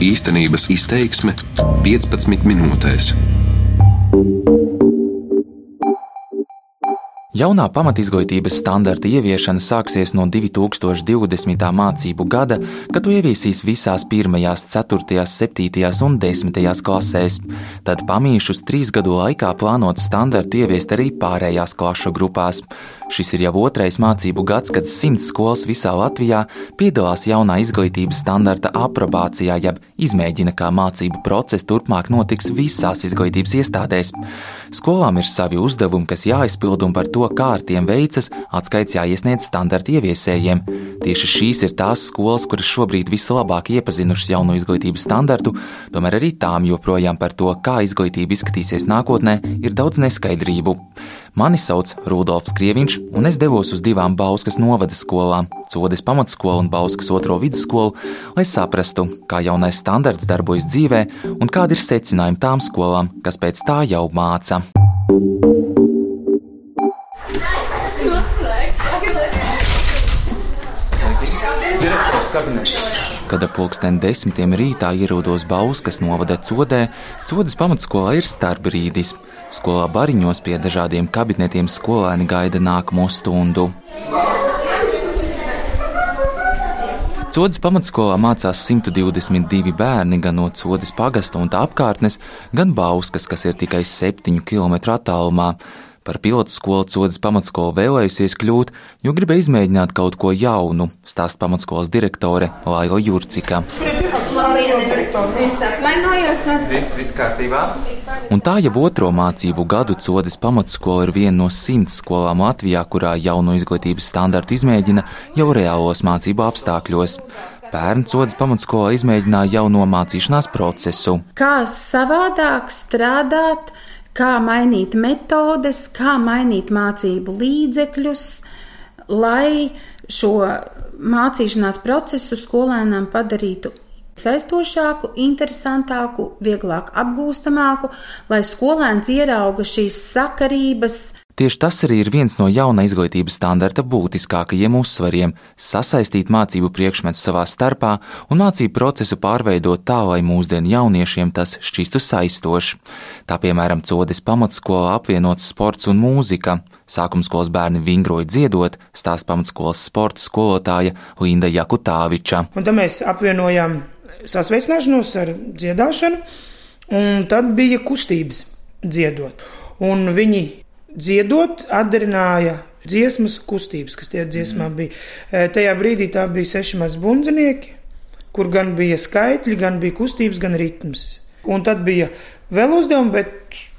Īstenības izteiksme 15 minūtēs. Jaunā pamatizglītības standarta ieviešana sāksies no 2020. mācību gada, kad to ieviesīs visās 1, 4, 7 un 10 klasēs. Tad pamīšus trīs gadu laikā plānot standartu ieviest arī pārējās klašu grupās. Šis ir jau otrais mācību gads, kad simts skolas visā Latvijā piedalās jaunā izglītības standarta aprobācijā, jeb izmēģina, kā mācību process turpmāk notiks visās izglītības iestādēs. Skolām ir savi uzdevumi, kas jāizpild un par to, kā ar tiem veicas, atskaits jāiesniedz standarta ieviesējiem. Tieši šīs ir tās skolas, kuras šobrīd vislabāk iepazinušas jauno izglītības standartu, tomēr arī tām joprojām par to, kā izglītība izskatīsies nākotnē, ir daudz neskaidrību. Mani sauc Rudolfs Krieviņš, un es devos uz divām Bauskas novada skolām - Codes pamatskolu un Bauskas otro vidusskolu, lai saprastu, kā jaunais standarts darbojas dzīvē un kādi ir secinājumi tām skolām, kas pēc tā jau māca. Kad ap pulksten desmitiem rītā ierodos Bauskas novada codē, codas pamatskolā ir starpbrīdis. Skolā bariņos pie dažādiem kabinetiem skolēni gaida nākamo stundu. Codas pamatskolā mācās 122 bērni gan no Codas pagasta un tā apkārtnes, gan Bauskas, kas ir tikai 7 km attālumā. Par pilotu skolu Codas pamatskolu vēlējusies kļūt, jo gribēja izmēģināt kaut ko jaunu, stāsta pamatskolas direktore Laila Jurcika. Viss, viss kārtībā. Un tā jau otro mācību gadu Codas pamatskola ir viena no simts skolām Latvijā, kurā jauno izglītības standartu izmēģina jau reālos mācību apstākļos. Pērn Codas pamatskolā izmēģināja jauno mācīšanās procesu. Kā savādāk strādāt, kā mainīt metodes, kā mainīt mācību līdzekļus, lai šo mācīšanās procesu skolēniem padarītu saistošāku, interesantāku, vieglāk apgūstamāku, lai skolēns ierauga šīs sakarības, Tieši tas arī ir viens no jaunā izglītības standarta būtiskākajiem uzsvariem - sasaistīt mācību priekšmetus savā starpā un mācību procesu pārveidot tā, lai mūsdienu jauniešiem tas šķistu saistošs. Tā piemēram, Codes pamatskolā apvienots sports un mūzika. Sākumskolas bērni vingroja dziedot, stāsta pamatskolas sporta skolotāja Linda Jakutāviča. Un tad mēs apvienojām sasveicināšanos ar dziedāšanu, un tad bija kustības dziedot. Un viņi dziedot, atdarināja dziesmas kustības, kas tajā dziesmā Mhm. bija. E, Tajā brīdī tā bija seši mazi bundzinieki, kur gan bija skaitļi, gan bija kustības, gan ritms. Un tad bija vēl uzdevumi, bet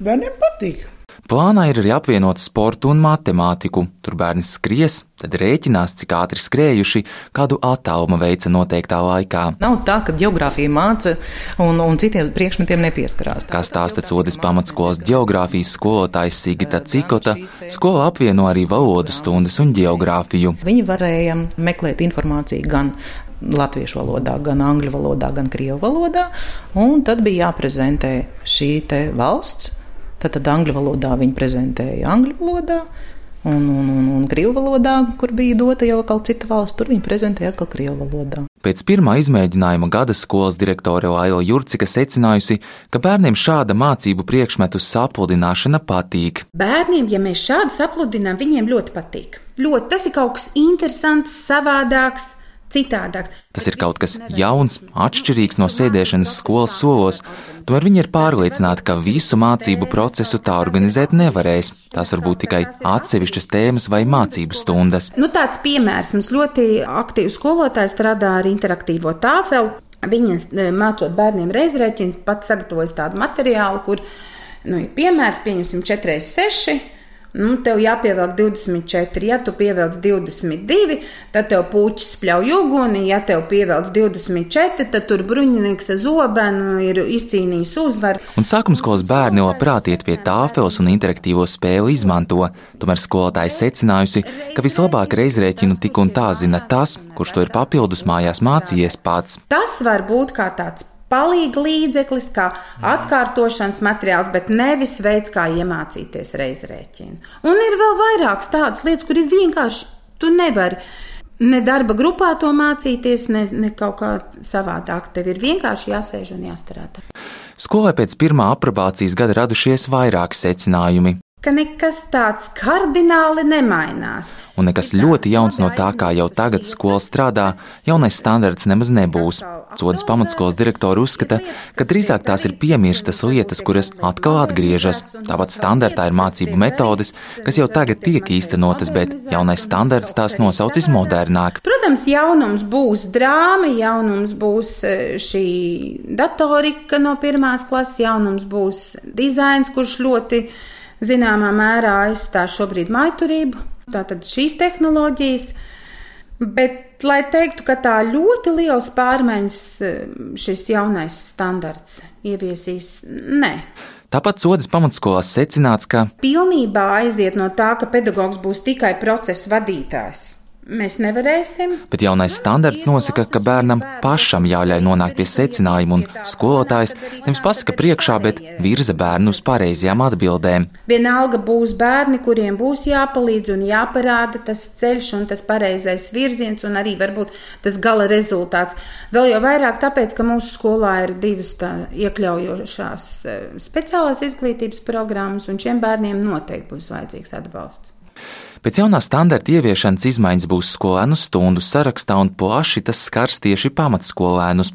bērniem patīk. Plānā ir arī apvienot sportu un matemātiku. Tur bērni skries, tad rēķinās, cik ātri skrējuši, kādu attālumu veica noteiktā laikā. Nav tā, ka geogrāfija māca un, un citiem priekšmetiem nepieskarās. Kā stāsta Codas pamatskolas geogrāfijas skolotājs Sigita Cikota, skola apvieno arī valodu stundas un geogrāfiju. Viņi varēja meklēt informāciju gan latviešu valodā, gan angļu valodā, gan krievu valodā, un tad bija jāprezentē šī valsts. Tad, tad angļu valodā viņi prezentēja angļu valodā, un, un, un, un krievu valodā, kur bija dota jau kaut cita valsts, tur viņi prezentēja atkal krievu valodā. Pēc pirmā izmēģinājuma gada skolas direktore Laila Jurcika secinājusi, ka bērniem šāda mācību priekšmetu sapludināšana patīk. Bērniem, ja mēs šādi sapludinām, viņiem ļoti patīk. Ļoti tas ir kaut kas interesants, savādāks. Citādāks. Tas ir kaut kas jauns, atšķirīgs no sēdēšanas skolas solos. Tomēr viņi ir pārliecināti, ka visu mācību procesu tā organizēt nevarēs. Tās var būt tikai atsevišķas tēmas vai mācību stundas. Nu, tāds piemērs mums ļoti aktīvi skolotāji strādā ar interaktīvo tāfeli. Viņas mācot bērniem reizrēķinu, pat sagatavojas tādu materiālu, kur nu, ir piemērs, pieņemsim, 4,6. Nu, tev jāpievelk 24, ja tu pievelc 22, tad tev puķis spļauj uguni, ja tev pievelc 24, tad tur bruņinieks ar zobenu ir izcīnījis uzvaru. Un sākumskolas bērni labprāt iet pie tāfeles un interaktīvo spēli izmanto. Tomēr skolotāja secinājusi, ka vislabāk reizrēķinu tik un tā zina tas, kurš to ir papildus mājās mācījies pats. Tas var būt kā tāds palīga līdzeklis, kā atkārtošanas materiāls, bet nevis veids, kā iemācīties reizrēķinu. Un ir vēl vairākas tādas lietas, kur ir vienkārši tu nevari ne darba grupā to mācīties, ne, ne kaut kā savādāk. Tev ir vienkārši jāsēž un jāstrādā. Skolai pēc pirmā aprobācijas gada radušies vairāki secinājumi ka nekas tāds kardināli nemainās. Un nekas ļoti jauns no tā, kā jau tagad skola strādā, jaunais standarts nemaz nebūs. Codas pamatskolas direktori uzskata, ka drīzāk tās ir piemirstas lietas, kuras atkal atgriežas. Tāpat standartā ir mācību metodes, kas jau tagad tiek īstenotas, bet jaunais standarts tās nosaucis modernāk. Protams, jaunums būs drāma, jaunums būs e, šī datorika no pirmās klases, jaunums būs dizains, kurš ļoti zināmā mērā aizstās šobrīd maiturību, tātad šīs tehnoloģijas. Bet, lai teiktu, ka tā ļoti liels pārmaiņas šis jaunais standarts ieviesīs, nē. Tāpat sodas pamatskolās secināts, ka pilnībā aiziet no tā, ka pedagogs būs tikai procesa vadītājs. Mēs nevarēsim. Bet jaunais standarts nosaka, ka bērnam pašam jāļauj nonākt pie secinājuma, un skolotājs nevis pasaka priekšā, bet virza bērnu uz pareizajām atbildēm. Vienalga būs bērni, kuriem būs jāpalīdz un jāparāda tas ceļš un tas pareizais virziens, un arī varbūt tas gala rezultāts. Vēl jau vairāk tāpēc, ka mūsu skolā ir divas iekļaujošās eh, speciālās izglītības programmas, un šiem bērniem noteikti būs vajadzīgs atbalsts. Pēc jaunā standarta ieviešanas izmaiņas būs skolēnu stundu sarakstā un plaši tas skars tieši pamatskolēnus.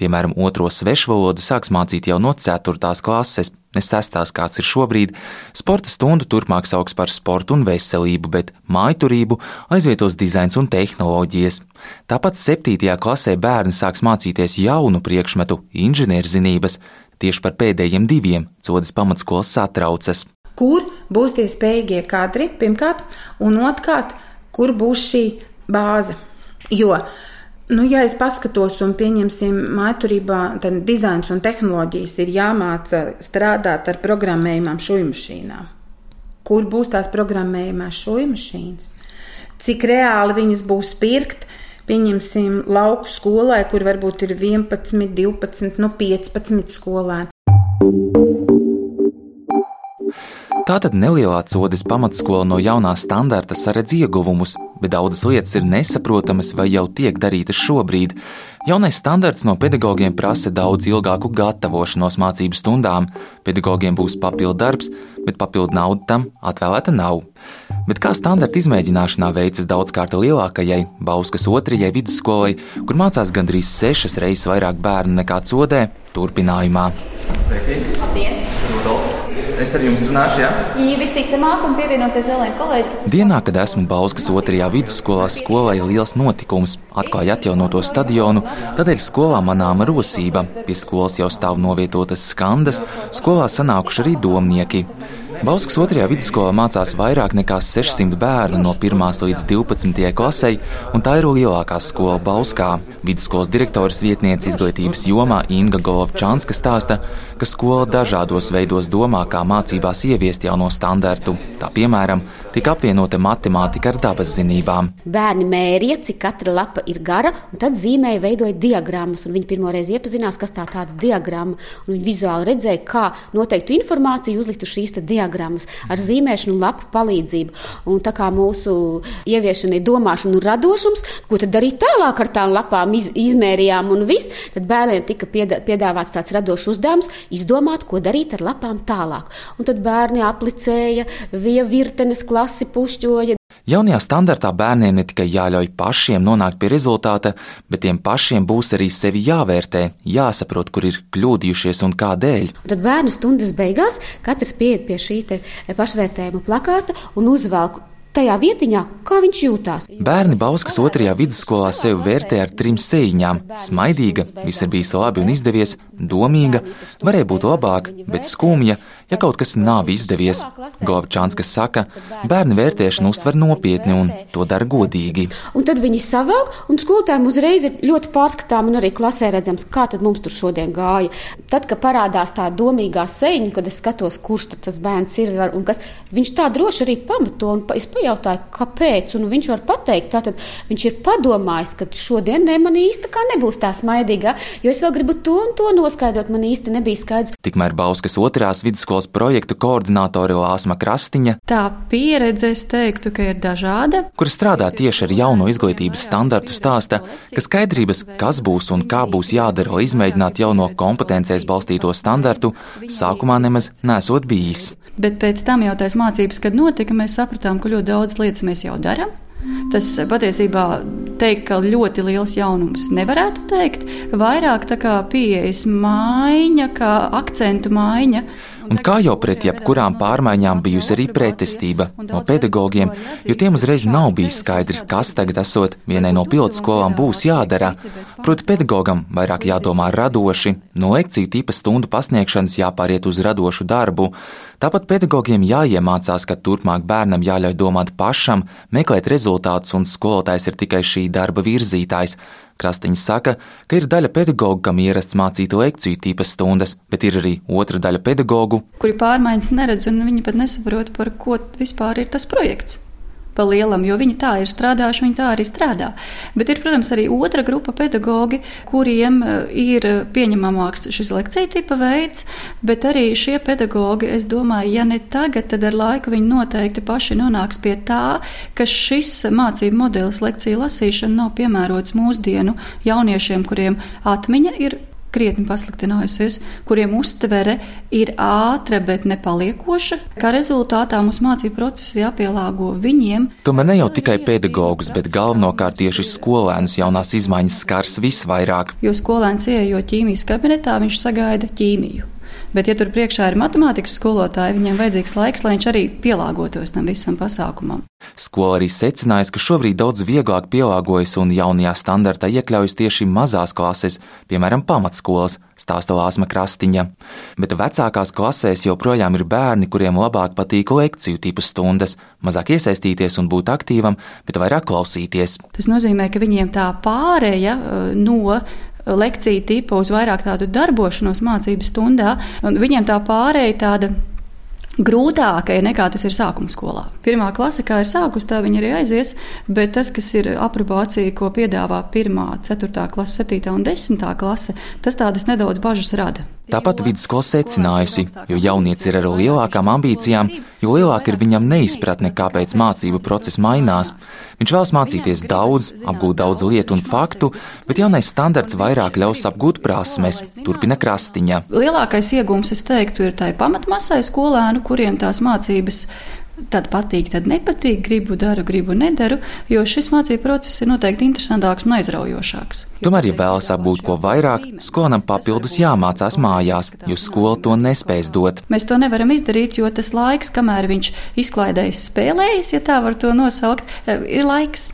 Piemēram, otro svešvalodu sāks mācīt jau no 4. klases, ne 6. kāds ir šobrīd. Sporta stundu turpmāk sauks par sportu un veselību, bet mājturību aizvietos dizains un tehnoloģijas. Tāpat 7. klasē bērni sāks mācīties jaunu priekšmetu - inženierzinības. Tieši par pēdējiem diviem codas pamatskolas satraucas kur būs tie spējīgie kadri, pirmkārt, un otrkārt, kur būs šī bāze. Jo, nu, ja es paskatos un pieņemsim mājturībā, tad dizains un tehnoloģijas ir jāmāca strādāt ar programmējumām šūju mašīnām. Kur būs tās programmējumās šūju mašīnas? Cik reāli viņas būs pirkt, pieņemsim lauku skolai, kur varbūt ir 11, 12, nu 15 skolēni. Tātad nelielā codas pamatskola no jaunā standarta saredz ieguvumus, bet daudzas lietas ir nesaprotamas vai jau tiek darītas šobrīd. Jaunais standarts no pedagogiem prasa daudz ilgāku gatavošanos mācību stundām. Pedagogiem būs papildu darbs, bet papildu nauda tam atvēlēta nav. Bet kā standarta izmēģināšanā veicas daudzkārt lielākajai, Bauskas otrajai vidusskolai, kur mācās gandrīz sešas reizes vairāk bērnu nekā codē, turpinājumā. Sveiki! Labdien! Es ar jums runāšu? Ja? Visticamāk, un pievienosies vēl viena kolēģi. Dienā, kad esmu Bauskas otrajā vidusskolā, skolā ir liels notikums. Atklāja atjaunoto stadionu, tādēļ skolā manāma rosība. Pie skolas jau stāv novietotas skandas, skolā sanākuši arī domnieki. Bauskas otrajā vidusskolā mācās vairāk nekā 600 bērnu no 1 līdz 12 klasei, un tā ir lielākā skola Bauskā. Vidusskolas direktores vietniece izglītības jomā Inga Golovčānska stāsta, ka skola dažādos veidos domā, kā mācībās ieviest jauno standartu. Tā piemēram, tika apvienota matemātika ar dabas zinībām. Bērni mērīja, cik katra lapa ir gara, un tad zīmēja, veidoja diagrammas. Viņi pirmoreiz iepazinās, kas tā tāda diagramma, un viņi vizuāli redzēja, kā noteiktu informāciju uzlikt uz šīs diagrammas ar zīmēšanu lapu palīdzību. Un tā kā mūsu ieviešana ir domāšana un radošums, ko tad darīt tālāk ar tām lapām, iz, izmērījām un viss, tad bērniem tika piedāvāts tāds radošs uzdevums izdomāt, ko darīt ar lapām tālāk. Un tad bērni aplicēja, via virtenes klasi pušķoja. Jaunajā standartā bērniem ne tikai jāļauj pašiem nonākt pie rezultāta, bet tiem pašiem būs arī sevi jāvērtē, jāsaprot, kur ir kļūdījušies un kādēļ. Tad bērnu stundas beigās katrs pieiet pie šī pašvērtējuma plakāta un uzvelk tajā vietiņā, kā viņš jūtās. Bērni Bauskas otrajā vidusskolā sevi vērtē ar trim sēņām - smaidīga, viss ir bijis labi un izdevies, domīga, varēja būt labāk, bet skumja, ja kaut kas nav izdevies. Govčāns saka, bērni vērtēšanu uztver nopietni un to dara godīgi. Un tad viņi savelk, un skolotājiem uzreiz ir ļoti pārskatām, un arī klasē redzams, kā tad mums tur šodien gāja. Tad, kad parādās tā domīgā sēņa, kad es skatos, kurš tas bērns ir un kas, viņš tā droši arī pamato, un es pajautāju, kāpēc, un viņš var pateikt, tātad viņš ir padomājis, ka šodien ne, man īsti kā nebūs tā smaidīga, jo es vēl gribu to un to noskaidrot, man īsti nebija skaidrs. Tikmēr Bauskas otrās vidusskolas projektu koordinātore Lāsma Krastiņa. Tā pieredze, es teiktu, ka ir dažāda. Kur strādā tieši ar jauno izglītības standartu stāsta, ka skaidrības, kas būs un kā būs jādara, lai izmēģinātu jauno kompetencijas balstīto standartu, sākumā nemaz nesot bijis. Bet pēc tam jau tās mācības, kad notika, mēs sapratām, ka ļoti daudz lietas mēs jau darām. Tas patiesībā teikt, ka ļoti liels jaunums nevarētu teikt. Vairāk tā kā pieejas maiņa, kā akcentu maiņa. Un kā jau pret jebkurām pārmaiņām bijusi arī pretestība no pedagogiem, jo tiem uzreiz nav bijis skaidrs, kas tagad esot vienai no pilotskolām būs jādara. Proti, pedagogam vairāk jādomā radoši, no lekciju tipa stundu pasniegšanas jāpāriet uz radošu darbu. Tāpat pedagogiem jāiemācās, ka turpmāk bērnam jāļauj domāt pašam, meklēt rezultātus, un skolotājs ir tikai šī darba virzītājs. Krastiņš saka, ka ir daļa pedagoģa, kam ierasts mācīt lekciju tīpas stundas, bet ir arī otra daļa pedagoģu, kuri pārmaiņas neredz un viņi pat nesaprot, par ko vispār ir tas projekts pa lielam, jo viņi tā ir strādājuši, viņi tā arī strādā. Bet ir, protams, arī otra grupa pedagoģi, kuriem eh, ir pieņemamāks šis lekcija tipa veids, bet arī šie pedagoģi, es domāju, ja ne tagad, tad ar laiku viņi noteikti paši nonāks pie tā, ka šis mācību modelis lekciju lasīšana nav piemērots mūsdienu jauniešiem, kuriem atmiņa ir krietni pasliktinājusies, kuriem uztvere ir ātra, bet nepaliekoša. Kā rezultātā mums mācību procesi jāpielāgo viņiem. Tomēr ne jau tikai pedagogus, bet galvenokārt tieši skolēnus jaunās izmaiņas skars visvairāk. Jo skolēns ieejot ķīmijas kabinetā, viņš sagaida ķīmiju. Bet, ja tur priekšā ir matemātikas skolotāji, viņiem vajadzīgs laiks, lai viņš arī pielāgotos tam visam pasākumam. Skola arī secinājusi, ka šobrīd daudz vieglāk pielāgojas un jaunajā standartā iekļaujas tieši mazās klases, piemēram, pamatskolas, stāsta Lāsma Krastiņa. Bet vecākās klasēs joprojām ir bērni, kuriem labāk patīk lekciju tipu stundas, mazāk iesaistīties un būt aktīvam, bet vairāk klausīties. Tas nozīmē, ka viņiem tā pāreja uh, no lekciju tipu uz vairāk tādu darbošanos mācību stundā, un viņiem tā pārēja tāda grūtākai nekā tas ir sākuma skolā. Pirmā klase, kā ir sākus, tā viņa arī aizies, bet tas, kas ir aprobācija, ko piedāvā 1, 4, klase, 7 un 10 klase, tas tādas nedaudz bažas rada. Tāpat vidusskola secinājusi, jo jaunieci ir ar lielākām ambīcijām, jo lielāka ir viņam neizpratne, kāpēc mācību process mainās. Viņš vēlas mācīties daudz, apgūt daudz lietu un faktu, bet jaunais standarts vairāk ļaus apgūt prasmes, turpina krastiņa. Lielākais iegūms, es teiktu, ir tai pamatmasai skolēnu, kuriem tās mācības Tad patīk, tad nepatīk, gribu daru, gribu nedaru, jo šis mācību process ir noteikti interesantāks un aizraujošāks. Tomēr, ja vēlas apgūt ko vairāk, skolēnam papildus jāmācās mājās, jo skola to nespēs dot. Mēs to nevaram izdarīt, jo tas laiks, kamēr viņš izklaidējas spēlējas, ja tā var to nosaukt, ir laiks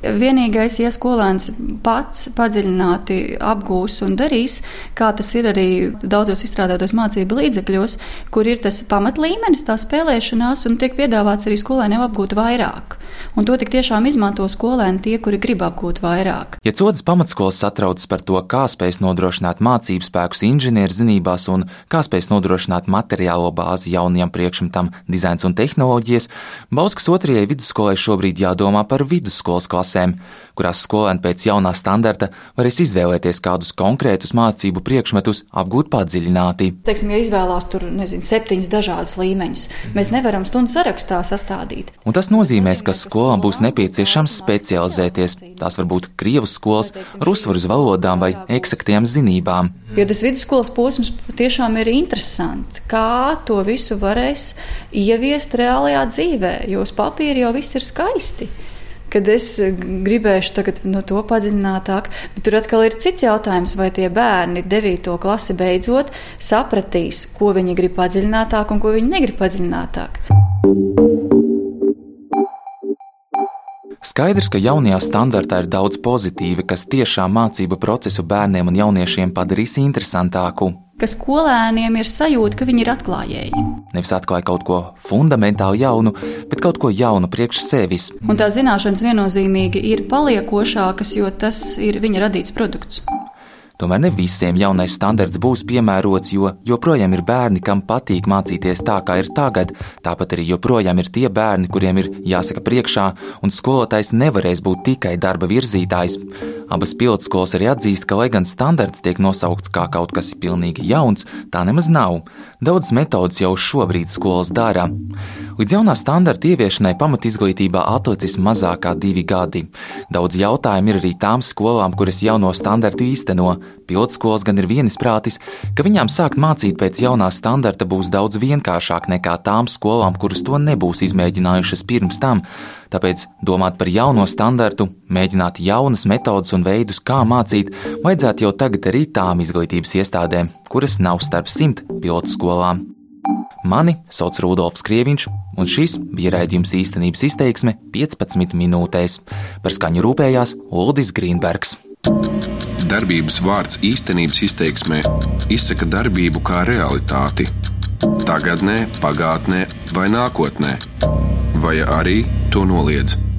Vienīgais, ja skolēns pats padziļināti apgūs un darīs, kā tas ir arī daudzos izstrādātos mācību līdzekļos, kur ir tas pamatlīmenis, tā spēlēšanās, un tiek piedāvāts arī skolēniem apgūt vairāk. Un to tik tiešām izmanto skolēni tie, kuri grib apgūt vairāk. Ja codas pamatskolas satraucas par to, kā spēs nodrošināt mācību spēkus inženierzinībās un kā spēs nodrošināt materiālo bāzi jaunajam priekšmetam, dizains un tehnoloģijas, Bauskas otrajai vidusskolai šobrīd jādomā par vidusskolas klasēm klasēm, kurās skolēni pēc jaunā standarta varēs izvēlēties kādus konkrētus mācību priekšmetus, apgūt padziļināti. Teiksim, ja izvēlās tur, nezinu, septiņus dažādus līmeņus, mēs nevaram stundu sarakstā sastādīt. Un tas nozīmēs, ka skolām būs nepieciešams specializēties. Tās var būt Krievijas skolas ar uzsvaru uz valodām vai eksaktiem zinībām. Jo tas vidusskolas posms tiešām ir interesants. Kā to visu varēs ieviest reālajā dzīvē, jo uz papīra jau viss ir skaisti kad es gribēšu tagad no to padziļinātāk. Bet tur atkal ir cits jautājums, vai tie bērni 9. klasi beidzot sapratīs, ko viņi grib padziļinātāk un ko viņi negrib padziļinātāk. Skaidrs, ka jaunajā standartā ir daudz pozitīva, kas tiešām mācību procesu bērniem un jauniešiem padarīs interesantāku ka skolēniem ir sajūta, ka viņi ir atklājēji. Nevis atklāja kaut ko fundamentāli jaunu, bet kaut ko jaunu priekš sevis. Un tās zināšanas viennozīmīgi ir paliekošākas, jo tas ir viņa radīts produkts. Tomēr ne visiem jaunais standarts būs piemērots, jo joprojām ir bērni, kam patīk mācīties tā, kā ir tagad. Tāpat arī joprojām ir tie bērni, kuriem ir jāsaka priekšā, un skolotājs nevarēs būt tikai darba virzītājs. Abas pilotskolas arī atzīst, ka, lai gan standarts tiek nosaukts kā kaut kas pilnīgi jauns, tā nemaz nav. Daudzas metodas jau šobrīd skolas dara. Līdz jaunā standarta ieviešanai pamatizglītībā atlicis mazāk kā divi gadi. Daudz jautājumu ir arī tām skolām, kuras jauno standartu īsteno. Pilotskolas gan ir vienisprātis, ka viņām sākt mācīt pēc jaunā standarta būs daudz vienkāršāk nekā tām skolām, kuras to nebūs izmēģinājušas pirms tam. Tāpēc domāt par jauno standartu, mēģināt jaunas metodas un veidus, kā mācīt, vajadzētu jau tagad arī tām izglītības iestādēm, kuras nav starp simt pilotu skolām. Mani sauc Rudolfs Krieviņš, un šis bija raidījums īstenības izteiksme 15 minūtēs. Par skaņu rūpējās Ulris Grīnbergs. Darbības vārds īstenības izteiksmē izsaka darbību kā realitāti. Tagatnē, pagātnē vai nākotnē vai arī to noliedz.